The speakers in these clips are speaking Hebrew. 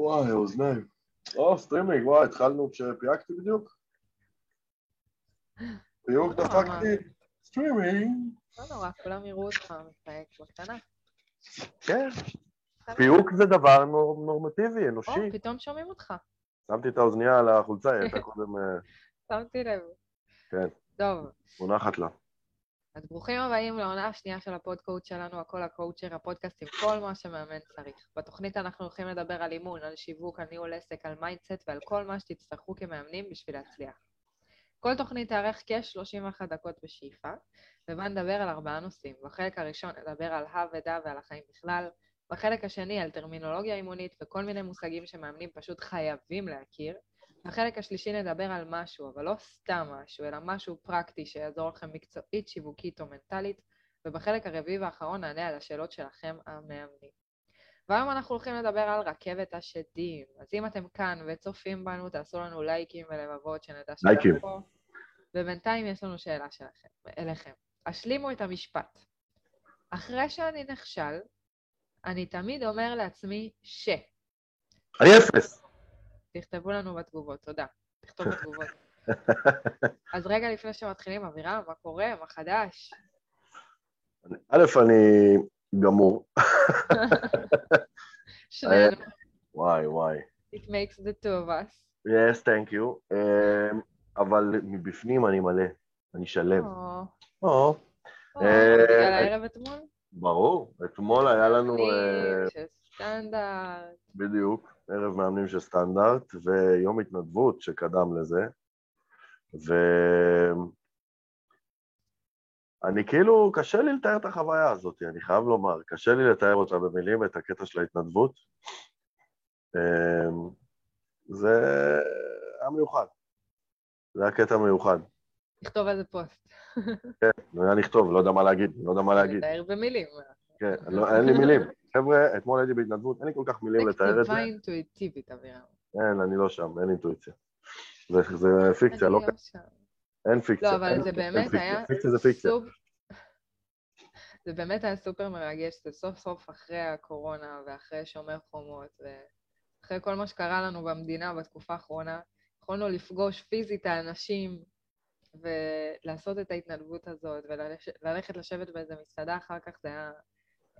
וואי, אוזניים. או, סטרימינג, וואי, התחלנו כשפיהקתי בדיוק. פיהוק דפקתי, סטרימינג. לא נורא, כולם יראו אותך מפהק בקטנה. כן, פיהוק זה דבר נור- נורמטיבי, או, אנושי. פתאום שומעים אותך. שמתי את האוזנייה על החולצה, היא הייתה קודם אה, שמתי לב. כן. טוב, מונחת לה. אז ברוכים הבאים לעונה השנייה של הפודקאסט שלנו, הכל הקואוצ'ר, הפודקאסט עם כל מה שמאמן צריך. בתוכנית אנחנו הולכים לדבר על אימון, על שיווק, על ניהול עסק, על mindset ועל כל מה שתצטרכו כמאמנים בשביל להצליח. כל תוכנית תארך כ-31 דקות בשאיפה, ובה נדבר על ארבעה נושאים. בחלק הראשון נדבר על הא ודא ועל החיים בכלל, בחלק השני על טרמינולוגיה אימונית וכל מיני מושגים שמאמנים פשוט חייבים להכיר. בחלק השלישי נדבר על משהו, אבל לא סתם משהו, אלא משהו פרקטי שיעזור לכם מקצועית, שיווקית או מנטלית, ובחלק הרביעי והאחרון נענה על השאלות שלכם המאמנים. והיום אנחנו הולכים לדבר על רכבת השדים. אז אם אתם כאן וצופים בנו, תעשו לנו לייקים ולבבות, שנדע לייקים. שאתם פה. ובינתיים יש לנו שאלה שלכם, אליכם. השלימו את המשפט. אחרי שאני נכשל, אני תמיד אומר לעצמי ש. אני אפס. תכתבו לנו בתגובות, תודה. תכתוב בתגובות. אז רגע לפני שמתחילים, אבירם, מה קורה? מה חדש? א', אני גמור. שנינו. וואי, וואי. It makes the two of us. Yes, thank you. אמ, אבל מבפנים אני מלא, אני שלם. או, או, או, אה, בגלל הערב אתמול? ברור. אתמול היה לנו, אה, סטנדרט. בדיוק, ערב מאמנים של סטנדרט, ויום התנדבות שקדם לזה. ואני כאילו, קשה לי לתאר את החוויה הזאת, אני חייב לומר. קשה לי לתאר אותה במילים, את הקטע של ההתנדבות. אמ, זה היה מיוחד. זה היה קטע מיוחד. תכתוב איזה פוסט. כן, יודע לכתוב, לא יודע מה להגיד, לא יודע מה להגיד. לתאר במילים. כן, לא, אין לי מילים. חבר'ה, אתמול הייתי בהתנדבות, אין לי כל כך מילים לתאר את זה. כתיבה אינטואיטיבית, אבירם. אין, אני לא שם, אין אינטואיציה. זה, זה פיקציה, לא, לא שם. אין פיקציה. לא, אבל זה באמת. היה פיקציה זה פיקציה. זה באמת היה סופר מרגש, זה סוף סוף אחרי הקורונה ואחרי שומר חומות ואחרי כל מה שקרה לנו במדינה בתקופה האחרונה, יכולנו לפגוש פיזית האנשים ולעשות את ההתנדבות הזאת וללכת לשבת באיזה מסעדה אחר כך, זה היה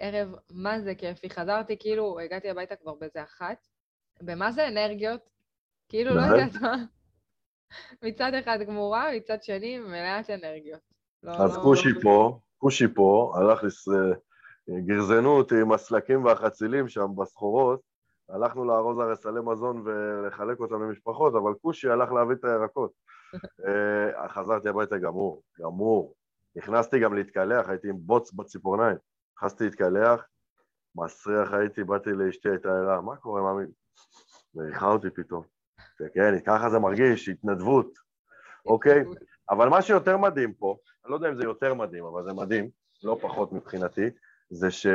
ערב מה זה כיפי. חזרתי, כאילו, הגעתי הביתה כבר באיזה אחת, במה זה אנרגיות? כאילו, לא מה? יודעת מה. מצד אחד גמורה, מצד שני מלאת אנרגיות. לא, אז לא- כושי פה, כושי פה, הלך, לס... גרזנו אותי עם הסלקים והחצילים שם בסחורות, הלכנו לארוז הרסלי מזון ולחלק אותם למשפחות, אבל כושי הלך להביא את הירקות. אה, חזרתי הביתה גמור, גמור. נכנסתי גם להתקלח, הייתי עם בוץ בציפורניים. נכנסתי להתקלח, מסריח הייתי, באתי לאשתי, הייתה ערה, מה קורה, מאמי? מריחה אותי פתאום. כן, ככה זה מרגיש, התנדבות, אוקיי? אבל מה שיותר מדהים פה, אני לא יודע אם זה יותר מדהים, אבל זה מדהים, לא פחות מבחינתי, זה ש...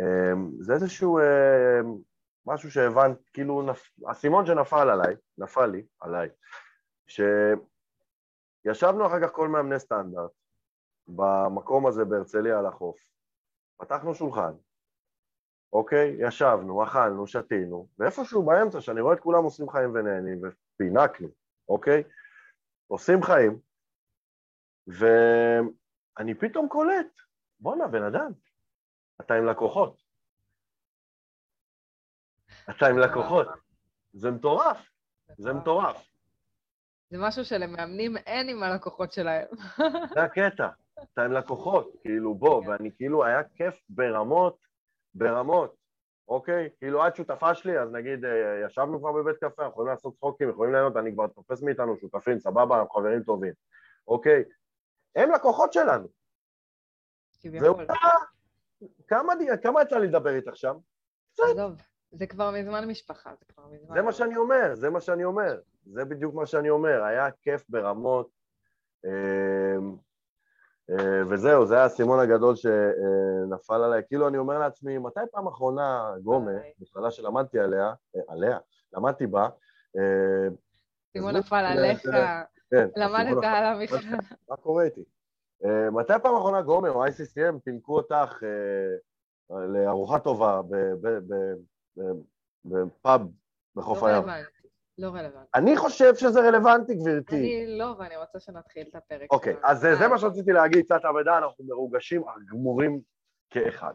אמ, זה איזשהו אמ, משהו שהבנת, כאילו, נפ... האסימון שנפל עליי, נפל לי, עליי, שישבנו אחר כך כל מאמני סטנדרט במקום הזה בהרצליה על החוף, פתחנו שולחן, אוקיי? ישבנו, אכלנו, שתינו, ואיפשהו באמצע, שאני רואה את כולם עושים חיים ונהנים, ופינקנו, אוקיי? עושים חיים, ואני פתאום קולט, בואנה, בן אדם, אתה עם לקוחות. אתה עם לקוחות. זה מטורף, זה מטורף. זה משהו שלמאמנים אין עם הלקוחות שלהם. זה הקטע, אתה עם לקוחות, כאילו בוא, כן. ואני כאילו, היה כיף ברמות, ברמות, אוקיי? כאילו את שותפה שלי, אז נגיד, אה, ישבנו כבר בבית קפה, אנחנו יכולים לעשות צחוקים, יכולים ליהנות, אני כבר תופס מאיתנו שותפים, סבבה, אנחנו חברים טובים, אוקיי? הם לקוחות שלנו. זהו. כמה, כמה יצא לי לדבר איתך שם? עזוב, זה כבר מזמן משפחה, זה כבר מזמן... זה מה שאני אומר, זה מה שאני אומר. זה בדיוק מה שאני אומר, היה כיף ברמות, אמ, וזהו, זה האסימון הגדול שנפל עליי. כאילו, אני אומר לעצמי, מתי פעם אחרונה גומה. מכללה שלמדתי עליה, אה, עליה, למדתי בה, אה, סימון נפל עליך, כן, למדת על המכללה. מה קורה איתי? אה, מתי פעם אחרונה גומר או ICCM פינקו אותך אה, לארוחה טובה ב- ב- ב- ב- פאב בחוף הים. רלוונטי. לא רלוונטי. אני חושב שזה רלוונטי, גברתי. אני לא, ואני רוצה שנתחיל את הפרק. אוקיי. אז זה- זה אה, מה שרציתי להגיד, קצת עבודה, אנחנו מרוגשים, גמורים כאחד.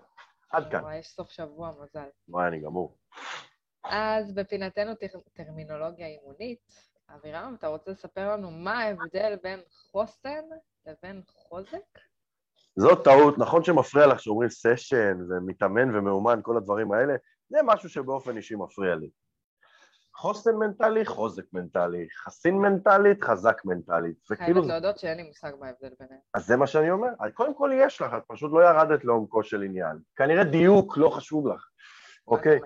עד כאן. יש סוף שבוע, מזל. וואי, אני גמור. אז בפינתנו טר- טרמינולוגיה אימונית, אבירם, אתה רוצה לספר לנו מה ההבדל בין חוסן לבין חוזק? זאת טעות, נכון שמפריע לך שאומרים סשן ומתאמן ומאומן, כל הדברים האלה, זה משהו שבאופן אישי מפריע לי. חוסן מנטלי, חוזק מנטלי, חסין מנטלית, חזק מנטלית. זה כאילו, חייבת להודות שאין לי מושג מה ההבדל ביניהם. אז זה מה שאני אומר. קודם כל יש לך, את פשוט לא ירדת לעומקו של עניין. כנראה דיוק לא חשוב לך, אוקיי?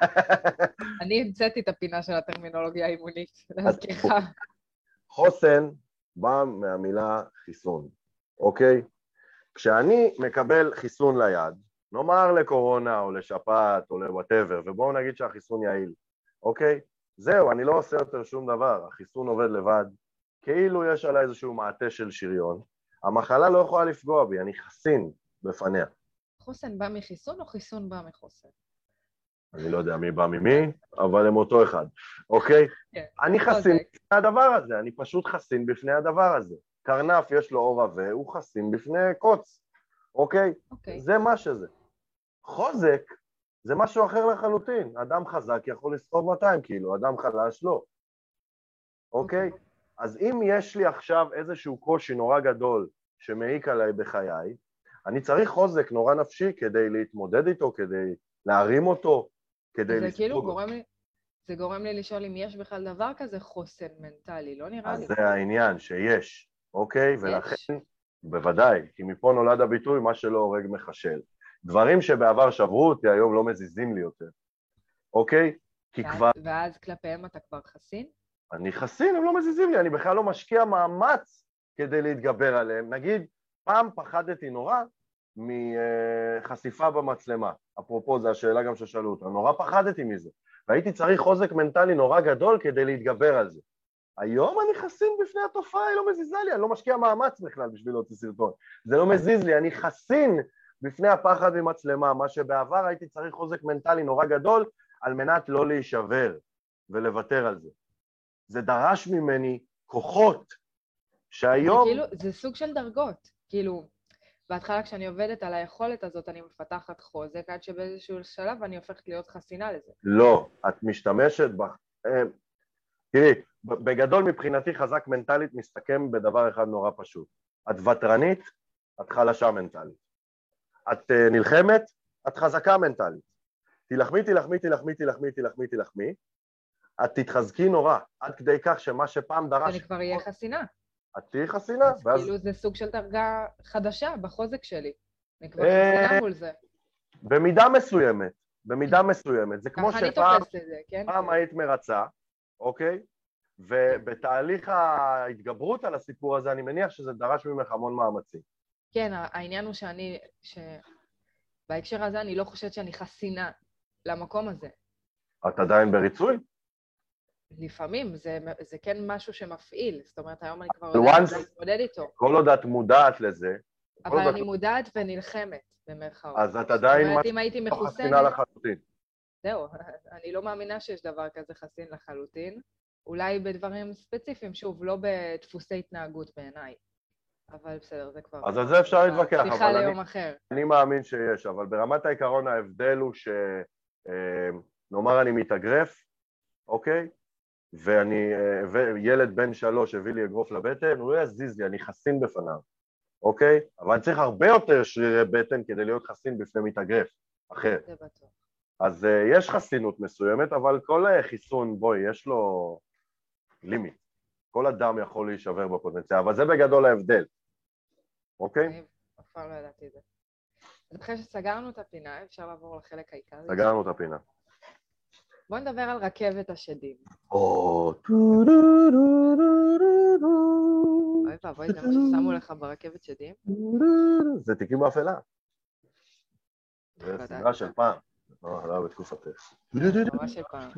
אני המצאתי את הפינה של הטרמינולוגיה האימונית, להזכירך. חוסן בא מהמילה חיסון, אוקיי? כשאני מקבל חיסון ליד, נאמר לקורונה או לשפעת או לוואטאבר, ובואו נגיד שהחיסון יעיל, אוקיי? זהו, אני לא עושה יותר שום דבר, החיסון עובד לבד, כאילו יש עליי איזשהו מעטה של שריון, המחלה לא יכולה לפגוע בי, אני חסין בפניה. חוסן בא מחיסון או חיסון בא מחוסן? אני לא יודע מי בא ממי, אבל הם אותו אחד, אוקיי? כן. אני חסין חוזק. בפני הדבר הזה, אני פשוט חסין בפני הדבר הזה. קרנף יש לו אור עבה, הוא חסין בפני קוץ, אוקיי? אוקיי. זה מה שזה. חוזק זה משהו אחר לחלוטין. אדם חזק יכול לסחוב 200 קילו, אדם חלש לא. אוקיי? אז אם יש לי עכשיו איזשהו קושי נורא גדול שמעיק עליי בחיי, אני צריך חוזק נורא נפשי כדי להתמודד איתו, כדי להרים אותו, כדי זה כאילו לספוג. גורם לי... זה גורם לי לשאול אם יש בכלל דבר כזה חוסן מנטלי, לא נראה אז לי. זה העניין, שיש, אוקיי? ולכן, בוודאי, כי מפה נולד הביטוי, מה שלא הורג מחשל. דברים שבעבר שברו אותי, היום לא מזיזים לי יותר, אוקיי? כי ואז- כבר, ואז כלפיהם אתה כבר חסין? אני חסין, הם לא מזיזים לי, אני בכלל לא משקיע מאמץ כדי להתגבר עליהם. נגיד, פעם פחדתי נורא מחשיפה במצלמה. אפרופו, זו השאלה גם ששאלו אותה, נורא פחדתי מזה. והייתי צריך חוזק מנטלי נורא גדול כדי להתגבר על זה. היום אני חסין בפני התופעה, היא לא מזיזה לי, אני לא משקיע מאמץ בכלל בשביל להוציא סרטון. זה לא מזיז לי, אני חסין בפני הפחד ממצלמה, מה שבעבר הייתי צריך חוזק מנטלי נורא גדול על מנת לא להישבר ולוותר על זה. זה דרש ממני כוחות זה שהיום... כאילו, זה סוג של דרגות. כאילו, בהתחלה כשאני עובדת על היכולת הזאת, אני מפתחת חוזק, עד שבאיזשהו שלב אני הופכת להיות חסינה לזה. לא, את משתמשת ב... אה, תראי, ב- בגדול מבחינתי חזק מנטלית מסתכם בדבר אחד נורא פשוט. את ותרנית, את חלשה מנטלית. את אה, נלחמת, את חזקה מנטלית. תילחמי, תילחמי, תילחמי, תילחמי, תילחמי, תילחמי. את תתחזקי נורא, עד כדי כך שמה שפעם דרש... אני כבר אהיה חסינה. את תהיי חסינה, אז ואז כאילו זה סוג של דרגה חדשה בחוזק שלי. אני כבר אה, חסינה מול זה. במידה מסוימת, במידה מסוימת, זה כמו שפעם זה, כן? פעם היית מרצה, אוקיי? ובתהליך ההתגברות על הסיפור הזה, אני מניח שזה דרש ממך המון מאמצים. כן, העניין הוא שאני, ש... בהקשר הזה אני לא חושבת שאני חסינה למקום הזה. את עדיין בריצוי? לפעמים זה, זה כן משהו שמפעיל, זאת אומרת, היום אני כבר יודעת להתמודד איתו, כל עוד את מודעת לזה, אבל אני את מודעת ונלחמת, במרכאות. אז את עדיין זאת אומרת, אם הייתי לא חסינה מחוסנת, לחלוטין. זהו, אני לא מאמינה שיש דבר כזה חסין לחלוטין. אולי בדברים ספציפיים, שוב, לא בדפוסי התנהגות בעיניי. אבל בסדר, זה כבר... אז על זה אפשר להתווכח, שיחה אבל אני- ליום אחר. אני מאמין שיש, אבל ברמת העיקרון ההבדל הוא ש... אה, נאמר אני מתאגרף, אוקיי? ואני, אה, וילד בן שלוש הביא לי אגרוף לבטן, הוא לא יזיז לי, אני חסין בפניו, אוקיי? אבל אני צריך הרבה יותר שרירי בטן כדי להיות חסין בפני מתאגרף אחר. זה בטוח. אז uh, יש חסינות מסוימת, אבל כל חיסון, בואי, יש לו לימיט. כל אדם יכול להישבר בפוטנציאל, אבל זה בגדול ההבדל, אוקיי? אני אף פעם לא ידעתי את זה. אז אחרי שסגרנו את הפינה, אפשר לעבור לחלק העיקרי. סגרנו את הפינה. בואו נדבר על רכבת השדים. או... אוי ואבוי, זה מה ששמו לך ברכבת שדים? זה תיקים באפלה. זה בוודאי. סדרה של פעם. לא, לא בתקופתך. ממש פעם.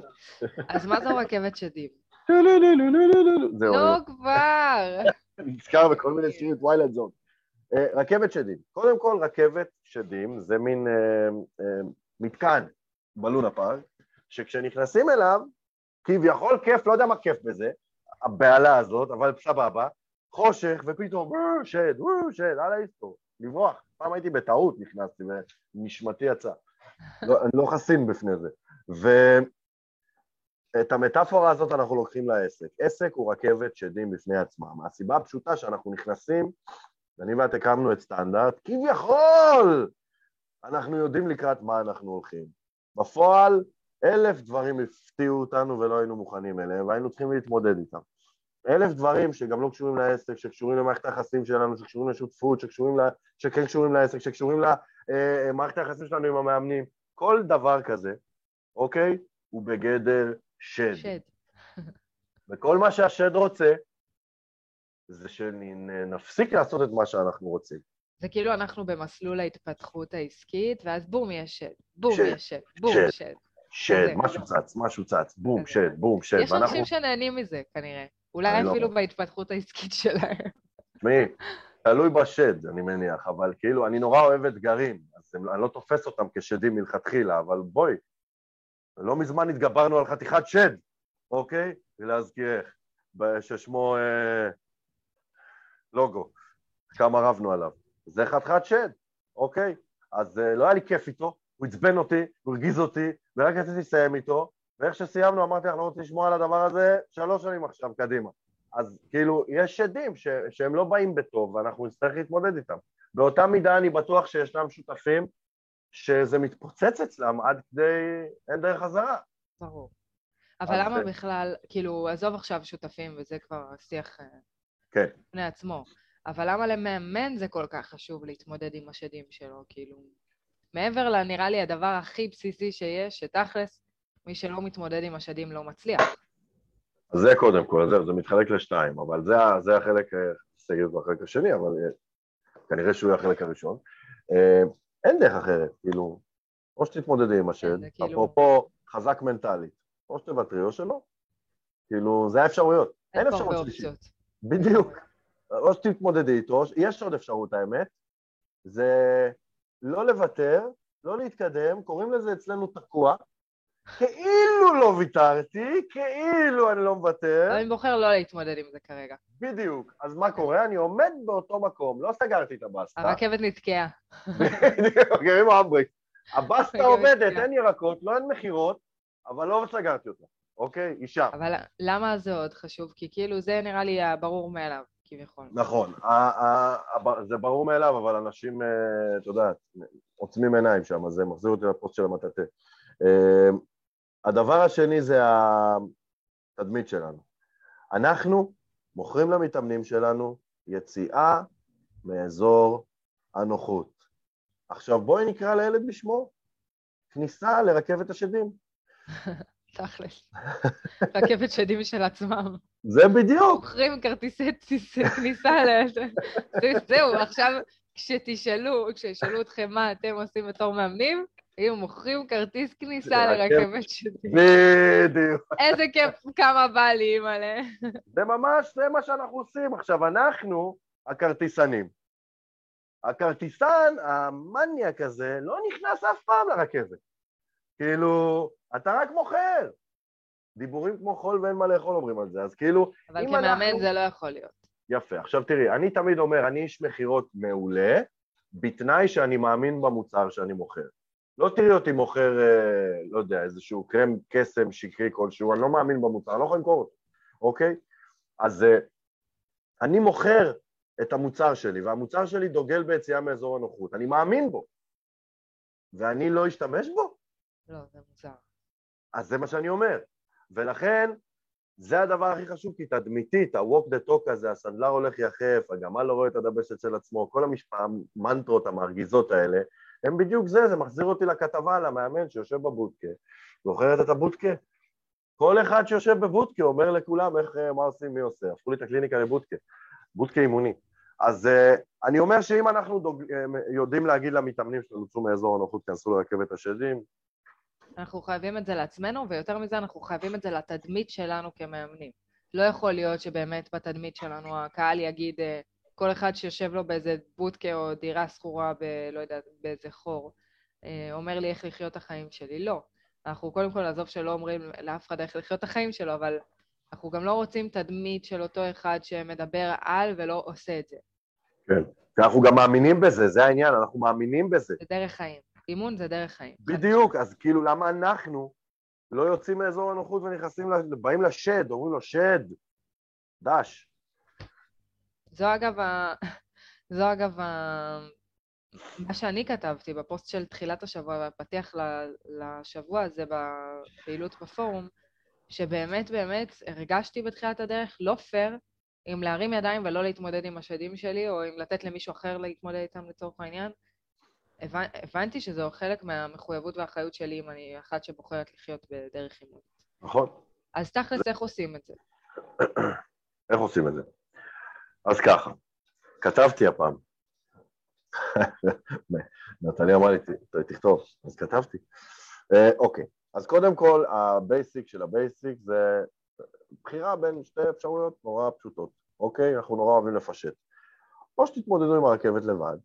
אז מה זו רכבת שדים? זהו, לא אני כבר! נזכר בכל מיני שירים, Twilight Zone. אה, רכבת שדים. קודם כל, רכבת שדים זה מין אה, אה, מתקן בלונה פארק, שכשנכנסים אליו, כביכול כיף, לא יודע מה כיף בזה, הבהלה הזאת, אבל סבבה, חושך, ופתאום אה, שד, אה, שד, על האיסטור, לברוח. פעם הייתי בטעות, נכנסתי, ונשמתי יצא. לא, אני לא חסין בפני זה. ואת המטאפורה הזאת אנחנו לוקחים לעסק. עסק הוא רכבת שדים בפני עצמה. מהסיבה הפשוטה שאנחנו נכנסים, אני ואת הקמנו את סטנדרט, כביכול אנחנו יודעים לקראת מה אנחנו הולכים. בפועל, אלף דברים הפתיעו אותנו ולא היינו מוכנים אליהם, והיינו צריכים להתמודד איתם. אלף דברים שגם לא קשורים לעסק, שקשורים למערכת היחסים שלנו, שקשורים לשותפות, שקשורים ל... שכן קשורים לעסק, שקשורים למערכת היחסים שלנו עם המאמנים. כל דבר כזה, אוקיי? הוא בגדר שד. שד. וכל מה שהשד רוצה זה שנפסיק לעשות את מה שאנחנו רוצים. זה כאילו אנחנו במסלול ההתפתחות העסקית, ואז בום, יש שד. בום, יש שד. בום, שד. שד. משהו צץ, משהו צץ, בום. שד, בום, שד. יש אנשים שנהנים מזה, כנראה. אולי לא אפילו. בהתפתחות העסקית שלהם. תשמעי, תלוי בשד, אני מניח, אבל כאילו, אני נורא אוהב אתגרים, אז אני לא תופס אותם כשדים מלכתחילה, אבל בואי, לא מזמן התגברנו על חתיכת שד, אוקיי? להזכירך, ב- ששמו אה, לוגו, כמה רבנו עליו. זה חתיכת שד, אוקיי? אז אה, לא היה לי כיף איתו, הוא עצבן אותי, הוא הרגיז אותי, ורק רציתי לסיים איתו, ואיך שסיימנו אמרתי, אנחנו לא רוצים לשמוע על הדבר הזה שלוש שנים עכשיו, קדימה. אז כאילו, יש שדים ש, שהם לא באים בטוב, ואנחנו נצטרך להתמודד איתם. באותה מידה אני בטוח שישנם שותפים שזה מתפוצץ אצלם עד כדי אין דרך חזרה. ברור. אבל למה זה- בכלל, כאילו, עזוב עכשיו שותפים, וזה כבר שיח אה, כן. בפני עצמו, אבל למה למאמן זה כל כך חשוב להתמודד עם השדים שלו? כאילו, מעבר לנראה לי הדבר הכי בסיסי שיש, שתכלס, מי שלא מתמודד עם השדים לא מצליח. אז זה קודם כל, זהו, זה מתחלק לשתיים, אבל זה, זה החלק, אה, סגר בחלק השני, אבל אה, כנראה שהוא יהיה החלק הראשון. אה, אין דרך אחרת, כאילו, או שתתמודדי עם השד, זה כאילו- אפרופו חזק מנטלית, או שתוותרי או שלא. כאילו, זה האפשרויות, אין אפשרות שלישית. בדיוק. או שתתמודדי איתו, יש עוד אפשרות האמת, זה לא לוותר, לא להתקדם, קוראים לזה אצלנו תקוע, כאילו לא ויתרתי, כאילו אני לא מוותר, אני בוחר לא להתמודד עם זה כרגע. בדיוק. אז מה קורה? אני עומד באותו מקום, לא סגרתי את הבסטה, הרכבת נתקעה. בדיוק, עם האמברקס. הבסטה עובדת. אין ירקות, לא אין מכירות, אבל לא סגרתי אותה, אוקיי? היא שם. אבל למה זה עוד חשוב? כי כאילו זה נראה לי הברור מאליו, כביכול. נכון, זה ברור מאליו, אבל אנשים, אה, את יודעת, עוצמים עיניים שם, אז זה מחזיר אותי לפוסט של המטאטא. אה, הדבר השני זה התדמית שלנו. אנחנו מוכרים למתאמנים שלנו יציאה מאזור הנוחות. עכשיו בואי נקרא לילד בשמו, כניסה לרכבת השדים. תכלס. רכבת שדים של עצמם. זה בדיוק. מוכרים כרטיסי טיס- כניסה ל... זה- זהו, עכשיו כשתשאלו, כשישאלו אתכם מה אתם עושים בתור מאמנים, היו מוכרים כרטיס כניסה לרכבת. לרכבת שדים. בדיוק. איזה כיף, כמה בא לי, אימא'לה. זה ממש, זה מה שאנחנו עושים. עכשיו, אנחנו הכרטיסנים. הכרטיסן, המניאק הזה, לא נכנס אף פעם לרכבת. כאילו, אתה רק מוכר. דיבורים כמו חול ואין מה לאכול אומרים על זה, אז כאילו, אבל כמאמן אנחנו- זה לא יכול להיות. יפה. עכשיו תראי, אני תמיד אומר, אני איש מכירות מעולה, בתנאי שאני מאמין במוצר שאני מוכר. לא תראי אותי מוכר, אה, לא יודע, איזשהו קרם קסם שקרי כלשהו, אני לא מאמין במוצר, אני לא יכול למכור אותו, אוקיי? אז אה, אני מוכר את המוצר שלי, והמוצר שלי דוגל ביציאה מאזור הנוחות, אני מאמין בו, ואני לא אשתמש בו? לא, זה מוזר. אז זה מה שאני אומר. ולכן, זה הדבר הכי חשוב, כי תדמיתית, ה-walk the talk הזה, הסנדלר הולך יחף, הגמל לא רואה את הדבש אצל עצמו, כל המנטרות המרגיזות האלה, הם בדיוק זה, זה מחזיר אותי לכתבה על המאמן שיושב בבודקה, זוכרת את הבודקה? כל אחד שיושב בבודקה אומר לכולם איך, אה, מה עושים, מי עושה, הפכו לי את הקליניקה לבודקה, בודקה אימוני. אז uh, אני אומר שאם אנחנו דוג... uh, יודעים להגיד למתאמנים שלנו, צאו מאזור הנוחות, כנסו לרכבת השדים, אנחנו חייבים את זה לעצמנו, ויותר מזה, אנחנו חייבים את זה לתדמית שלנו כמאמנים. לא יכול להיות שבאמת בתדמית שלנו הקהל יגיד, אה, כל אחד שיושב לו באיזה בודקה או דירה שכורה ב... לא יודעת, באיזה חור, אה, אומר לי איך לחיות את החיים שלי. לא. אנחנו קודם כל, עזוב שלא אומרים לאף אחד איך לחיות את החיים שלו, אבל אנחנו גם לא רוצים תדמית של אותו אחד שמדבר על ולא עושה את זה. כן. אנחנו גם מאמינים בזה, זה העניין, אנחנו מאמינים בזה. זה דרך חיים. אימון זה דרך חיים. בדיוק, אז כאילו למה אנחנו לא יוצאים מאזור הנוחות ונכנסים, באים לשד, אומרים לו, שד, דש. זו אגב, ה... זו אגב, ה... מה שאני כתבתי בפוסט של תחילת השבוע, בפתיח לשבוע הזה בפעילות בפורום, שבאמת באמת הרגשתי בתחילת הדרך לא פייר אם להרים ידיים ולא להתמודד עם השדים שלי, או אם לתת למישהו אחר להתמודד איתם לצורך העניין. הבנתי שזה חלק מהמחויבות והאחריות שלי אם אני אחת שבוחרת לחיות בדרך אימון. נכון. אז תכלס, איך עושים את זה? איך עושים את זה? אז ככה, כתבתי הפעם. נתניה אמר לי, תכתוב, אז כתבתי. אה, אוקיי, אז קודם כל, ה basic של ה basic זה בחירה בין שתי אפשרויות נורא פשוטות, אוקיי? אנחנו נורא אוהבים לפשט. או שתתמודדו עם הרכבת לבד,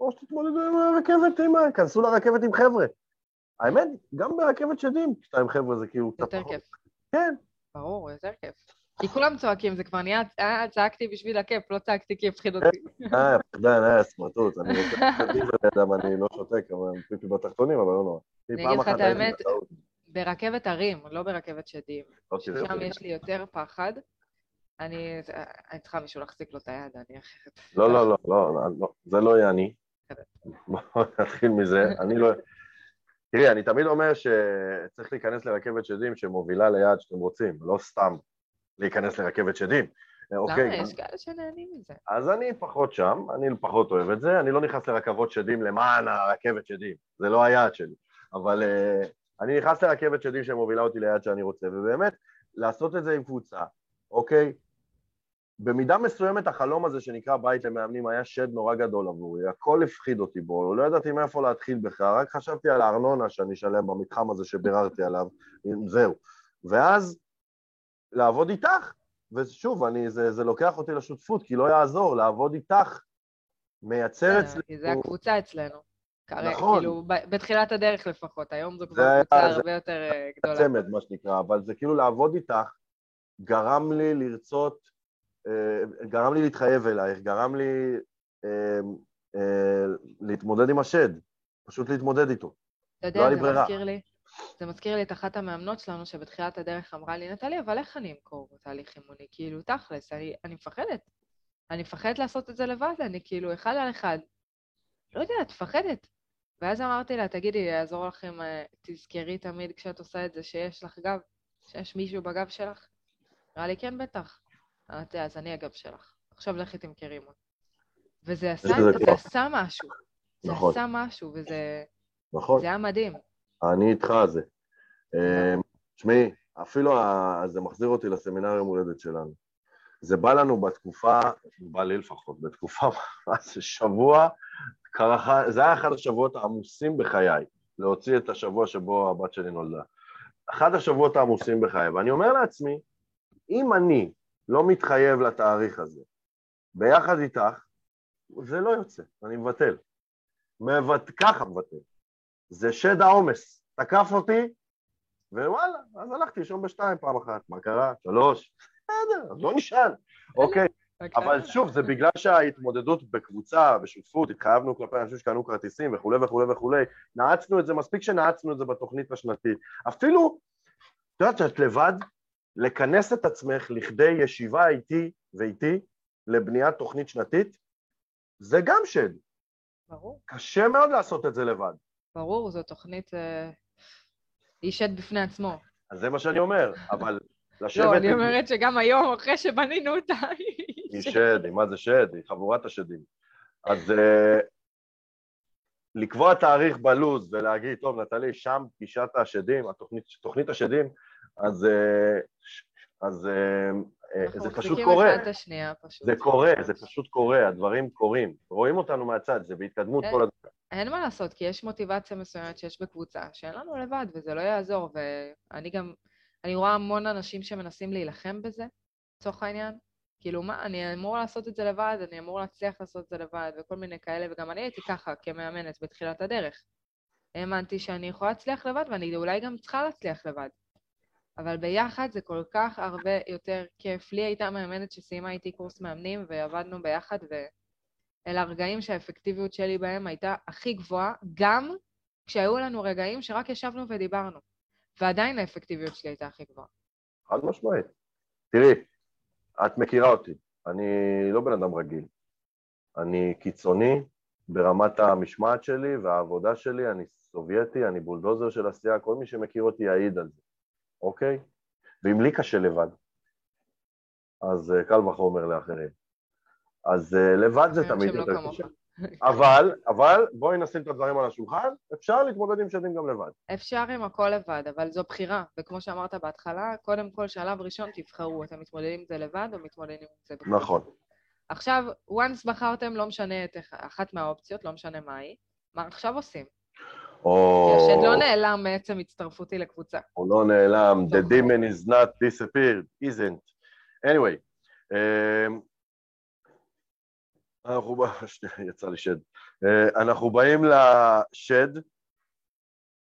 או שתתמודדו עם הרכבת, עם... כנסו לרכבת עם חבר'ה. האמת, גם ברכבת שדים, כשאתה עם חבר'ה זה כאילו... יותר כיף. כן. ברור, יותר כיף. כי כולם צועקים, זה כבר נהיה, אה, צעקתי בשביל הכיף, לא צעקתי כי הפחיד אותי. אה, פחדן, אה, סמרטוט, אני רוצה להגיד לידם, אני לא שותק, אבל פיפי בתחתונים, אבל לא נורא. אני אגיד לך את האמת, ברכבת הרים, לא ברכבת שדים. אוקיי, שם אוקיי. יש לי יותר פחד. אני צריכה מישהו להחזיק לו את היד, אני אחרת... לא, לא, לא, לא, זה לא יהיה אני. בואו נתחיל מזה. אני לא... תראי, אני תמיד אומר שצריך להיכנס לרכבת שדים שמובילה ליעד שאתם רוצים, לא סתם להיכנס לרכבת שדים. למה? אוקיי, יש כאלה שנהנים מזה. אז אני פחות שם, אני פחות אוהב את זה, אני לא נכנס לרכבות שדים למען הרכבת שדים, זה לא היעד שלי. אבל uh, אני נכנס לרכבת שדים שמובילה אותי ליעד שאני רוצה, ובאמת, לעשות את זה עם קבוצה, אוקיי? במידה מסוימת החלום הזה שנקרא בית למאמנים היה שד נורא גדול עבורי, הכל הפחיד אותי בו, לא ידעתי מאיפה להתחיל בכלל, רק חשבתי על הארנונה שאני אשלם במתחם הזה שביררתי עליו, זהו. ואז לעבוד איתך, ושוב, אני, זה, זה לוקח אותי לשותפות, כי לא יעזור, לעבוד איתך מייצר אצלנו... כי זה הקבוצה אצלנו. נכון. כאילו, בתחילת הדרך לפחות, היום זו כבר קבוצה הרבה יותר אה, גדולה. זה צמד, מה שנקרא, אבל זה כאילו לעבוד איתך, גרם לי לרצות, גרם לי להתחייב אלייך, גרם לי אה, להתמודד עם השד, פשוט להתמודד איתו. אתה יודע, לא זה מזכיר לי, זה מזכיר לי את אחת המאמנות שלנו שבתחילת הדרך אמרה לי, נטלי, אבל איך אני אמכור תהליך אימוני? כאילו, תכלס, אני, אני מפחדת. אני מפחדת לעשות את זה לבד, אני כאילו אחד על אחד. לא יודעת, מפחדת. ואז אמרתי לה, תגידי, יעזור לכם, אה, תזכרי תמיד כשאת עושה את זה שיש לך גב, שיש מישהו בגב שלך? אמרה לי, כן, בטח. אמרתי, אז אני הגב שלך. עכשיו לכי תמכרי אימון. וזה עשה, זה עשה משהו. זה נכון. עשה משהו, וזה... נכון. זה היה מדהים. אני איתך על זה. אמ, תשמעי, אפילו זה מחזיר אותי לסמינר יום הולדת שלנו. זה בא לנו בתקופה, בא לי לפחות, בתקופה, מה זה שבוע, קרחה, זה היה אחד השבועות העמוסים בחיי, להוציא את השבוע שבו הבת שלי נולדה. אחד השבועות העמוסים בחיי, ואני אומר לעצמי, אם אני לא מתחייב לתאריך הזה, ביחד איתך, זה לא יוצא, אני מבטל. מבט... ככה מבטל. זה שד העומס. תקף אותי, ווואלה, אז הלכתי לישון בשתיים פעם אחת. מה קרה? שלוש. בסדר, אז לא נשאל. אוקיי. אבל שוב, זה בגלל שההתמודדות בקבוצה, בשותפות, התחייבנו כלפי אנשים שקנו כרטיסים וכולי וכולי וכולי, נעצנו את זה, מספיק שנעצנו את זה בתוכנית השנתית. אפילו, את יודעת שאת לבד, לכנס את עצמך לכדי ישיבה איתי ואיתי לבניית תוכנית שנתית, זה גם שד. ברור. קשה מאוד לעשות את זה לבד. ברור, זו תוכנית... אה, היא שד בפני עצמו. אז זה מה שאני אומר, אבל לשבת... לא, אני אומרת שגם היום, אחרי שבנינו אותה, היא שד. היא מה זה שד? היא חבורת השדים. אז uh, לקבוע תאריך בלוז ולהגיד, טוב, נטלי, שם פגישת השדים, התוכנית, תוכנית השדים, אז, uh, אז uh, זה פשוט קורה. השנייה, פשוט. זה קורה, זה פשוט קורה, הדברים קורים. רואים אותנו מהצד, זה בהתקדמות כל הזמן. אין מה לעשות, כי יש מוטיבציה מסוימת שיש בקבוצה, שאין לנו לבד, וזה לא יעזור, ואני גם, אני רואה המון אנשים שמנסים להילחם בזה, לצורך העניין. כאילו, מה, אני אמור לעשות את זה לבד, אני אמור להצליח לעשות את זה לבד, וכל מיני כאלה, וגם אני הייתי ככה כמאמנת בתחילת הדרך. האמנתי שאני יכולה להצליח לבד, ואני אולי גם צריכה להצליח לבד. אבל ביחד זה כל כך הרבה יותר כיף. לי הייתה מאמנת שסיימה איתי קורס מאמנים, ועבדנו ביחד, ואלה הרגעים שהאפקטיביות שלי בהם הייתה הכי גבוהה, גם כשהיו לנו רגעים שרק ישבנו ודיברנו. ועדיין האפקטיביות שלי הייתה הכי גבוהה. חד משמעית. תראי, את מכירה אותי, אני לא בן אדם רגיל. אני קיצוני ברמת המשמעת שלי והעבודה שלי, אני סובייטי, אני בולדוזר של עשייה, כל מי שמכיר אותי יעיד על זה, אוקיי? ואם לי קשה לבד, אז אה, קל וחומר לאחרים. אז אה, לבד זה תמיד לא יותר קשה. אבל, אבל בואי נשים את הדברים על השולחן, אפשר להתמודד עם שדים גם לבד. אפשר עם הכל לבד, אבל זו בחירה. וכמו שאמרת בהתחלה, קודם כל, שלב ראשון תבחרו, אתם מתמודדים עם זה לבד או מתמודדים עם זה בקבוצה. נכון. עכשיו, once בחרתם, לא משנה את אחת מהאופציות, לא משנה מה היא, מה עכשיו עושים? או... השד לא נעלם מעצם הצטרפותי לקבוצה. הוא לא נעלם, the demon is not disappeared, isn't. anyway, אמ, אנחנו, יצא לי שד. אה, אנחנו באים לשד,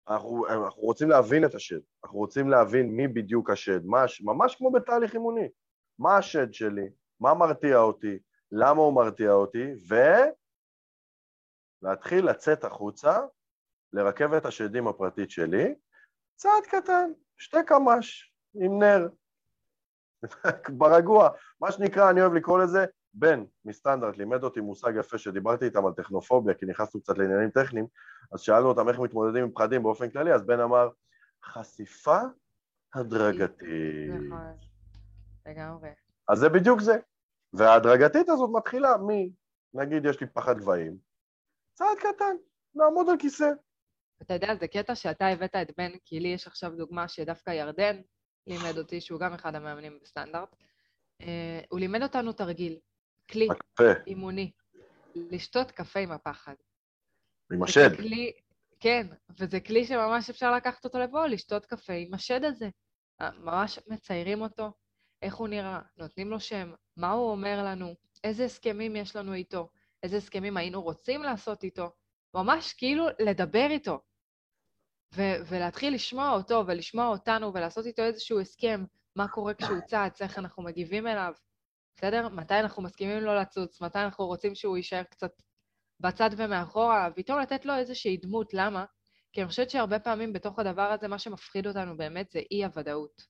אנחנו, אנחנו רוצים להבין את השד, אנחנו רוצים להבין מי בדיוק השד, מה, ממש כמו בתהליך אימוני. מה השד שלי, מה מרתיע אותי, למה הוא מרתיע אותי, ולהתחיל לצאת החוצה לרכבת השדים הפרטית שלי, צעד קטן, שתי קמ"ש, עם נר, ברגוע, מה שנקרא, אני אוהב לקרוא לזה, בן מסטנדרט לימד אותי מושג יפה שדיברתי איתם על טכנופוביה, כי נכנסנו קצת לעניינים טכניים, אז שאלנו אותם איך מתמודדים עם פחדים באופן כללי, אז בן אמר, חשיפה הדרגתית. נכון, לגמרי. אז זה בדיוק זה. וההדרגתית הזאת מתחילה מ... נגיד יש לי פחד גבהים, צעד קטן, לעמוד על כיסא. אתה יודע, זה קטע שאתה הבאת את בן, כי לי יש עכשיו דוגמה שדווקא ירדן לימד אותי, שהוא גם אחד המאמנים בסטנדרט. אה, הוא לימד אותנו תרגיל, כלי הקפה, אימוני, לשתות קפה עם הפחד. עם השד. כלי, כן, וזה כלי שממש אפשר לקחת אותו לפה, לשתות קפה עם השד הזה. אה, ממש מציירים אותו, איך הוא נראה, נותנים לו שם, מה הוא אומר לנו, איזה הסכמים יש לנו איתו, איזה הסכמים היינו רוצים לעשות איתו. ממש כאילו לדבר איתו. ו- ולהתחיל לשמוע אותו ולשמוע אותנו ולעשות איתו איזשהו הסכם, מה קורה כשהוא צץ, איך אנחנו מגיבים אליו, בסדר? מתי אנחנו מסכימים לא לצוץ, מתי אנחנו רוצים שהוא יישאר קצת בצד ומאחורה, פתאום לתת לו איזושהי דמות, למה? כי אני חושבת שהרבה פעמים בתוך הדבר הזה, מה שמפחיד אותנו באמת זה אי-הוודאות.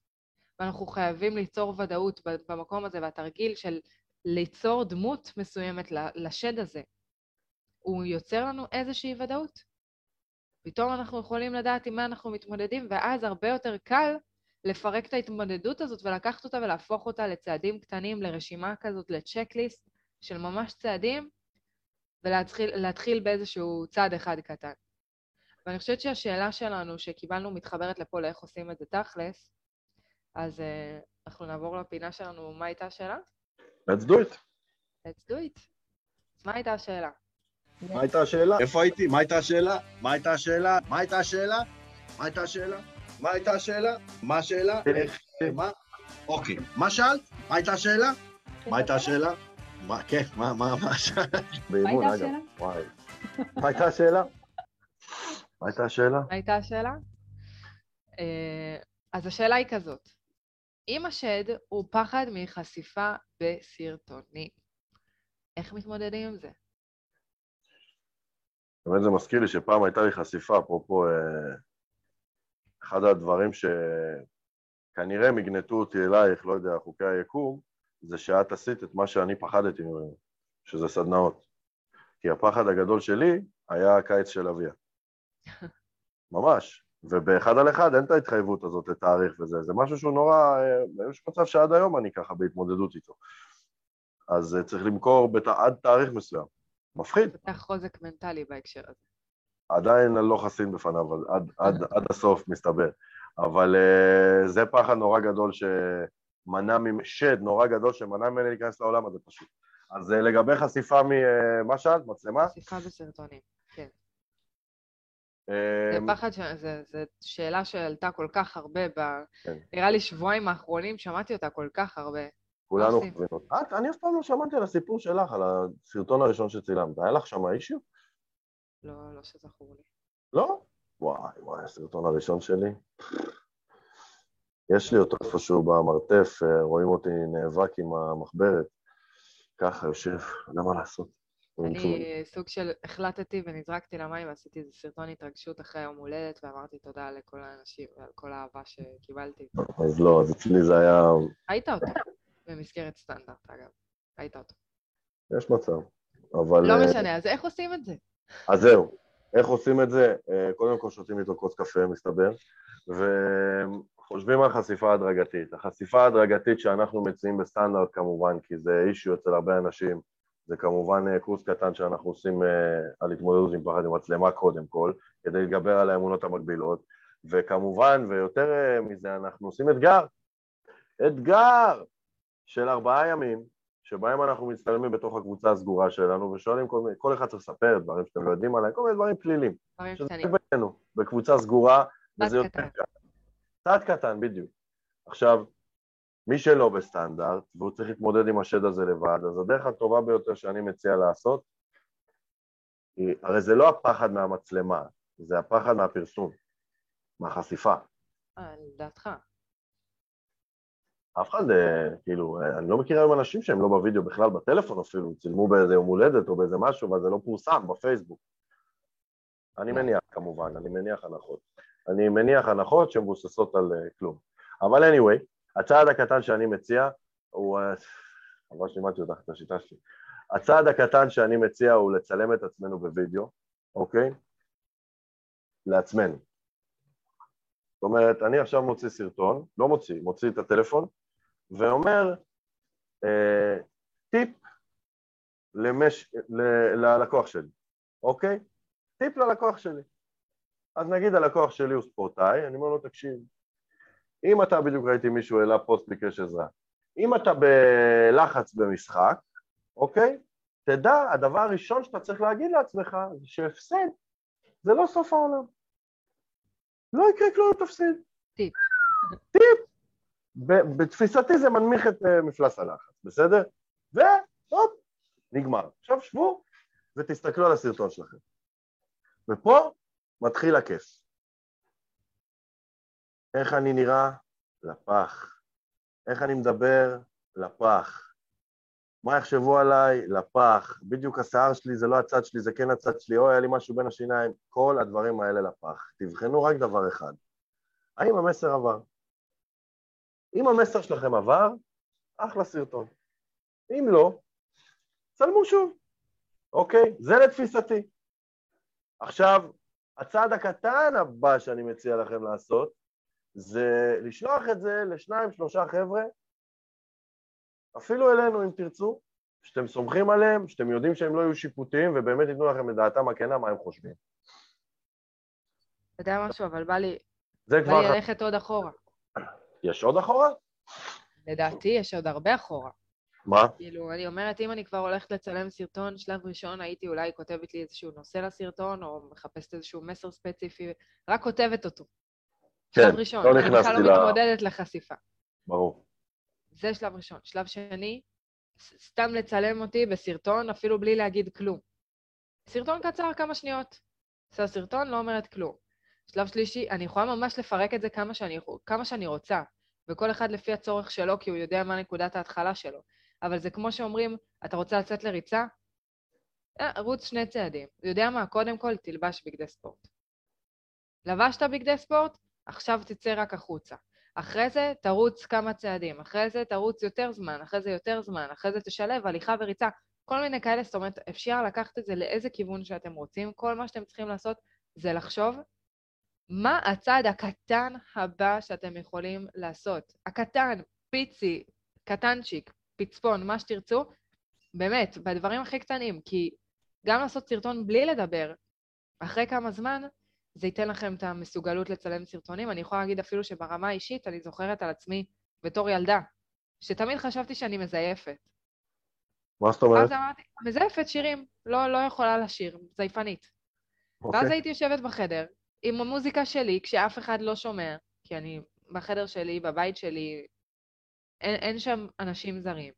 ואנחנו חייבים ליצור ודאות במקום הזה, והתרגיל של ליצור דמות מסוימת לשד הזה, הוא יוצר לנו איזושהי ודאות. פתאום אנחנו יכולים לדעת עם מה אנחנו מתמודדים, ואז הרבה יותר קל לפרק את ההתמודדות הזאת ולקחת אותה ולהפוך אותה לצעדים קטנים, לרשימה כזאת, לצ'קליסט של ממש צעדים, ולהתחיל להתחיל באיזשהו צעד אחד קטן. ואני חושבת שהשאלה שלנו, שקיבלנו מתחברת לפה לאיך עושים את זה תכלס, אז uh, אנחנו נעבור לפינה שלנו, מה הייתה השאלה? Let's do it. Let's do it. אז מה הייתה השאלה? מה הייתה השאלה? איפה הייתי? מה הייתה השאלה? מה הייתה השאלה? מה הייתה השאלה? מה הייתה השאלה? מה הייתה השאלה? מה השאלה? איך? מה? אוקיי. מה שאלת? מה הייתה השאלה? מה הייתה השאלה? מה, כן, מה, מה, מה שאלת? באימון, הייתה אגב. השאלה? וואי. מה הייתה השאלה? מה הייתה השאלה? מה הייתה השאלה? אה, אז השאלה היא כזאת, אם השד הוא פחד מחשיפה בסרטונים, איך מתמודדים עם זה? באמת זה מזכיר לי שפעם הייתה לי חשיפה, אפרופו אה, אחד הדברים שכנראה הם יגנטו אותי אלייך, לא יודע, חוקי היקום, זה שאת עשית את מה שאני פחדתי ממנו, שזה סדנאות. כי הפחד הגדול שלי היה הקיץ של אביה. ממש. ובאחד על אחד אין את ההתחייבות הזאת לתאריך וזה, זה משהו שהוא נורא, אה, יש מצב שעד היום אני ככה בהתמודדות איתו. אז אה, צריך למכור בת... עד תאריך מסוים. מפחיד. פתח חוזק מנטלי בהקשר הזה. עדיין אני לא חסין בפניו עד, עד, עד, עד הסוף, מסתבר. אבל uh, זה פחד נורא גדול שמנע ממ... שד נורא גדול שמנע ממני להיכנס לעולם הזה פשוט. אז uh, לגבי חשיפה מ... Uh, מה שאלת? מצלמה? חשיפה בסרטונים, כן. זה פחד, ש... זה, זה שאלה שעלתה כל כך הרבה, ב... כן. נראה לי שבועיים האחרונים שמעתי אותה כל כך הרבה. כולנו אותה. את, אני אף פעם לא שמעתי על הסיפור שלך, על הסרטון הראשון שצילמת. היה לך שם אישיו? לא, לא שזכור לי. לא? וואי, וואי, הסרטון הראשון שלי. יש לי אותו איפשהו במרתף, אה, רואים אותי נאבק עם המחברת. ככה יושב, לא מה לעשות. אני סוג של החלטתי ונזרקתי למים ועשיתי איזה סרטון התרגשות אחרי יום הולדת ואמרתי תודה לכל האנשים ועל כל האהבה שקיבלתי. אז לא, אז אצלי זה היה... היית אותו, במסגרת סטנדרט אגב. היית אותו. יש מצב, אבל... לא אה, משנה, אז איך עושים את זה? אז זהו, איך עושים את זה? אה, קודם כל שותים איתו כוס קפה, מסתבר, וחושבים על חשיפה הדרגתית. החשיפה ההדרגתית שאנחנו מציעים בסטנדרט כמובן, כי זה אישיו אצל הרבה אנשים, זה כמובן אה, קורס קטן שאנחנו עושים על התמודדות עם פחד עם מצלמה קודם כל, כדי להתגבר על האמונות המקבילות, וכמובן, ויותר מזה, אנחנו עושים אתגר. אתגר של ארבעה ימים, שבהם אנחנו מצטלמים בתוך הקבוצה הסגורה שלנו, ושואלים כל מיני, כל אחד צריך לספר דברים שאתם לא יודעים עליהם, כל מיני דברים פלילים. דברים שזה קטנים. בינינו, בקבוצה סגורה, וזה יותר קטן. צעד קטן, בדיוק. עכשיו, מי שלא בסטנדרט, והוא צריך להתמודד עם השד הזה לבד, אז הדרך הטובה ביותר שאני מציע לעשות, היא, הרי זה לא הפחד מהמצלמה, זה הפחד מהפרסום, מהחשיפה. אה, לדעתך. אף אחד, אה, כאילו, אה, אני לא מכיר היום אנשים שהם לא בווידאו בכלל, בטלפון אפילו, צילמו באיזה יום הולדת או באיזה משהו, אבל זה לא פורסם בפייסבוק. אני לא. מניח, כמובן, אני מניח הנחות. אני מניח הנחות שמבוססות על אה, כלום. אבל anyway, הצעד הקטן שאני מציע הוא... אה, ממש לימדתי אותך את השיטה שלי. הצעד הקטן שאני מציע הוא לצלם את עצמנו בווידאו, אוקיי? לעצמנו. זאת אומרת, אני עכשיו מוציא סרטון, לא מוציא, מוציא את הטלפון, ואומר אה, טיפ למש... ל... ללקוח שלי, אוקיי? טיפ ללקוח שלי. אז נגיד הלקוח שלי הוא ספורטאי, אני אומר לו, תקשיב, אם אתה, בדיוק ראיתי מישהו העלה פוסט ביקש עזרה, אם אתה בלחץ במשחק, אוקיי? תדע, הדבר הראשון שאתה צריך להגיד לעצמך זה שהפסד זה לא סוף העולם. לא יקרה כלום תפסיד. טיפ. טיפ. בתפיסתי זה מנמיך את אה, מפלס הלחץ, בסדר? והופ, נגמר. עכשיו שבו ותסתכלו על הסרטון שלכם. ופה מתחיל הכיף. איך אני נראה? לפח. איך אני מדבר? לפח. מה יחשבו עליי? לפח. בדיוק השיער שלי זה לא הצד שלי, זה כן הצד שלי, אוי, היה לי משהו בין השיניים. כל הדברים האלה לפח. תבחנו רק דבר אחד. האם המסר עבר? אם המסר שלכם עבר, אחלה סרטון. אם לא, צלמו שוב, אוקיי? זה לתפיסתי. עכשיו, הצעד הקטן הבא שאני מציע לכם לעשות, זה לשלוח את זה לשניים, שלושה חבר'ה, אפילו אלינו אם תרצו, שאתם סומכים עליהם, שאתם יודעים שהם לא יהיו שיפוטיים ובאמת ייתנו לכם את דעתם הכנה מה הם חושבים. אתה יודע משהו, אבל בא לי זה בא כבר... לי ללכת עוד אחורה. יש עוד אחורה? לדעתי יש עוד הרבה אחורה. מה? כאילו, אני אומרת, אם אני כבר הולכת לצלם סרטון, שלב ראשון הייתי אולי כותבת לי איזשהו נושא לסרטון, או מחפשת איזשהו מסר ספציפי, רק כותבת אותו. כן, שלב ראשון. לא אני נכנסתי בכלל ל- לא מתמודדת לחשיפה. ברור. זה שלב ראשון. שלב שני, סתם לצלם אותי בסרטון, אפילו בלי להגיד כלום. סרטון קצר, כמה שניות. עושה סרטון, לא אומרת כלום. שלב שלישי, אני יכולה ממש לפרק את זה כמה שאני, כמה שאני רוצה, וכל אחד לפי הצורך שלו, כי הוא יודע מה נקודת ההתחלה שלו. אבל זה כמו שאומרים, אתה רוצה לצאת לריצה? אה, רוץ שני צעדים. יודע מה? קודם כל, תלבש בגדי ספורט. לבשת בגדי ספורט? עכשיו תצא רק החוצה. אחרי זה תרוץ כמה צעדים, אחרי זה תרוץ יותר זמן, אחרי זה יותר זמן, אחרי זה תשלב הליכה וריצה, כל מיני כאלה, זאת אומרת, אפשר לקחת את זה לאיזה כיוון שאתם רוצים, כל מה שאתם צריכים לעשות זה לחשוב מה הצעד הקטן הבא שאתם יכולים לעשות. הקטן, פיצי, קטנצ'יק, פצפון, מה שתרצו, באמת, בדברים הכי קטנים, כי גם לעשות סרטון בלי לדבר, אחרי כמה זמן, זה ייתן לכם את המסוגלות לצלם סרטונים. אני יכולה להגיד אפילו שברמה האישית, אני זוכרת על עצמי בתור ילדה, שתמיד חשבתי שאני מזייפת. מה זאת אומרת? אז אמרתי, מזייפת שירים, לא, לא יכולה לשיר, זייפנית. ואז אוקיי. הייתי יושבת בחדר עם המוזיקה שלי, כשאף אחד לא שומע, כי אני בחדר שלי, בבית שלי, אין, אין שם אנשים זרים.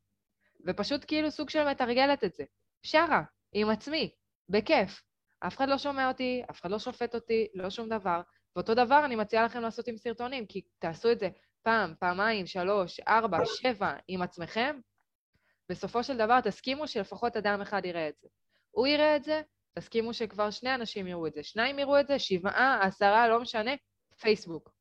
ופשוט כאילו סוג של מתרגלת את זה. שרה, עם עצמי, בכיף. אף אחד לא שומע אותי, אף אחד לא שופט אותי, לא שום דבר. ואותו דבר אני מציעה לכם לעשות עם סרטונים, כי תעשו את זה פעם, פעמיים, שלוש, ארבע, שבע עם עצמכם, בסופו של דבר תסכימו שלפחות אדם אחד יראה את זה. הוא יראה את זה, תסכימו שכבר שני אנשים יראו את זה. שניים יראו את זה, שבעה, עשרה, לא משנה, פייסבוק.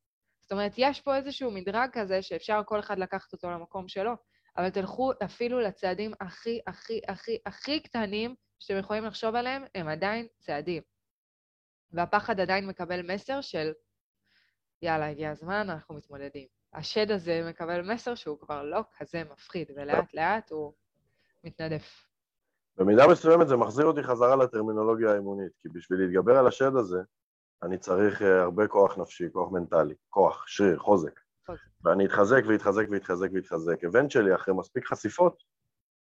זאת אומרת, יש פה איזשהו מדרג כזה שאפשר כל אחד לקחת אותו למקום שלו, אבל תלכו אפילו לצעדים הכי, הכי, הכי, הכי קטנים שאתם יכולים לחשוב עליהם, הם עדיין צעדים. והפחד עדיין מקבל מסר של, יאללה, הגיע הזמן, אנחנו מתמודדים. השד הזה מקבל מסר שהוא כבר לא כזה מפחיד, ולאט לאט הוא מתנדף. במידה מסוימת זה מחזיר אותי חזרה לטרמינולוגיה האימונית, כי בשביל להתגבר על השד הזה, אני צריך אה, הרבה כוח נפשי, כוח מנטלי, כוח, שריר, חוזק. חוזק. ואני אתחזק ואתחזק ואתחזק ואתחזק. אבנטשלי, אחרי מספיק חשיפות,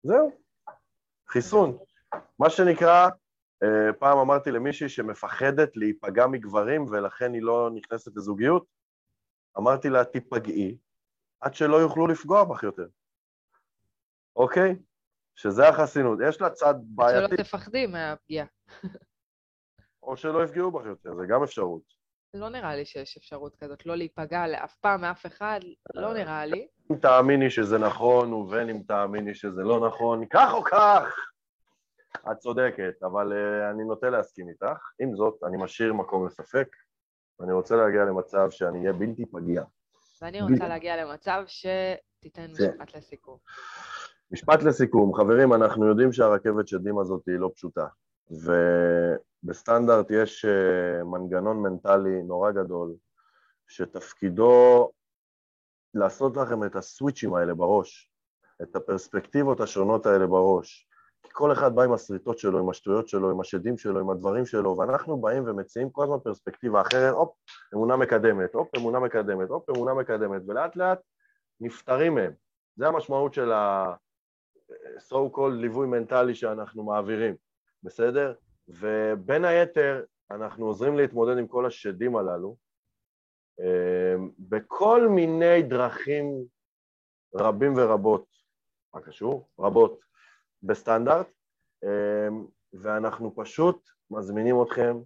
זהו, חיסון. מה שנקרא, אה, פעם אמרתי למישהי שמפחדת להיפגע מגברים ולכן היא לא נכנסת לזוגיות, אמרתי לה, תיפגעי עד שלא יוכלו לפגוע בך יותר, אוקיי? שזה החסינות. יש לה צד בעייתי, שלא תפחדי מהפגיעה. או שלא יפגעו בך יותר, זה גם אפשרות. לא נראה לי שיש אפשרות כזאת, לא להיפגע לאף פעם מאף אחד, לא נראה לי. אם תאמיני שזה נכון, ובין אם תאמיני שזה לא נכון, כך או כך, את צודקת, אבל uh, אני נוטה להסכים איתך. עם זאת, אני משאיר מקום לספק, ואני רוצה להגיע למצב שאני אהיה בלתי פגיע. ואני רוצה להגיע למצב שתיתן כן. משפט לסיכום. משפט לסיכום, חברים, אנחנו יודעים שהרכבת שדים הזאת היא לא פשוטה, ובסטנדרט יש אה, מנגנון מנטלי נורא גדול, שתפקידו לעשות לכם את הסוויצ'ים האלה בראש, את הפרספקטיבות השונות האלה בראש. כי כל אחד בא עם הסריטות שלו, עם השטויות שלו, עם השדים שלו, עם הדברים שלו, ואנחנו באים ומציעים כל הזמן פרספקטיבה אחרת, הופ, אמונה מקדמת, הופ, אמונה מקדמת, הופ, אמונה מקדמת, ולאט לאט נפטרים מהם. זה המשמעות של ה... so called ליווי מנטלי שאנחנו מעבירים, בסדר? ובין היתר, אנחנו עוזרים להתמודד עם כל השדים הללו אה, בכל מיני דרכים רבים ורבות, מה קשור? רבות, בסטנדרט, אה, ואנחנו פשוט מזמינים אתכם,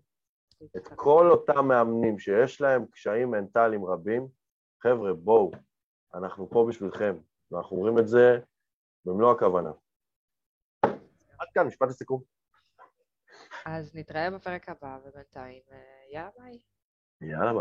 את כל אותם מאמנים שיש להם קשיים מנטליים רבים, חבר'ה, בואו, אנחנו פה בשבילכם, ואנחנו אומרים את זה במלוא הכוונה. עד כאן, משפט לסיכום. אז נתראה בפרק הבא, ובינתיים, אה, יאללה ביי. יאללה ביי.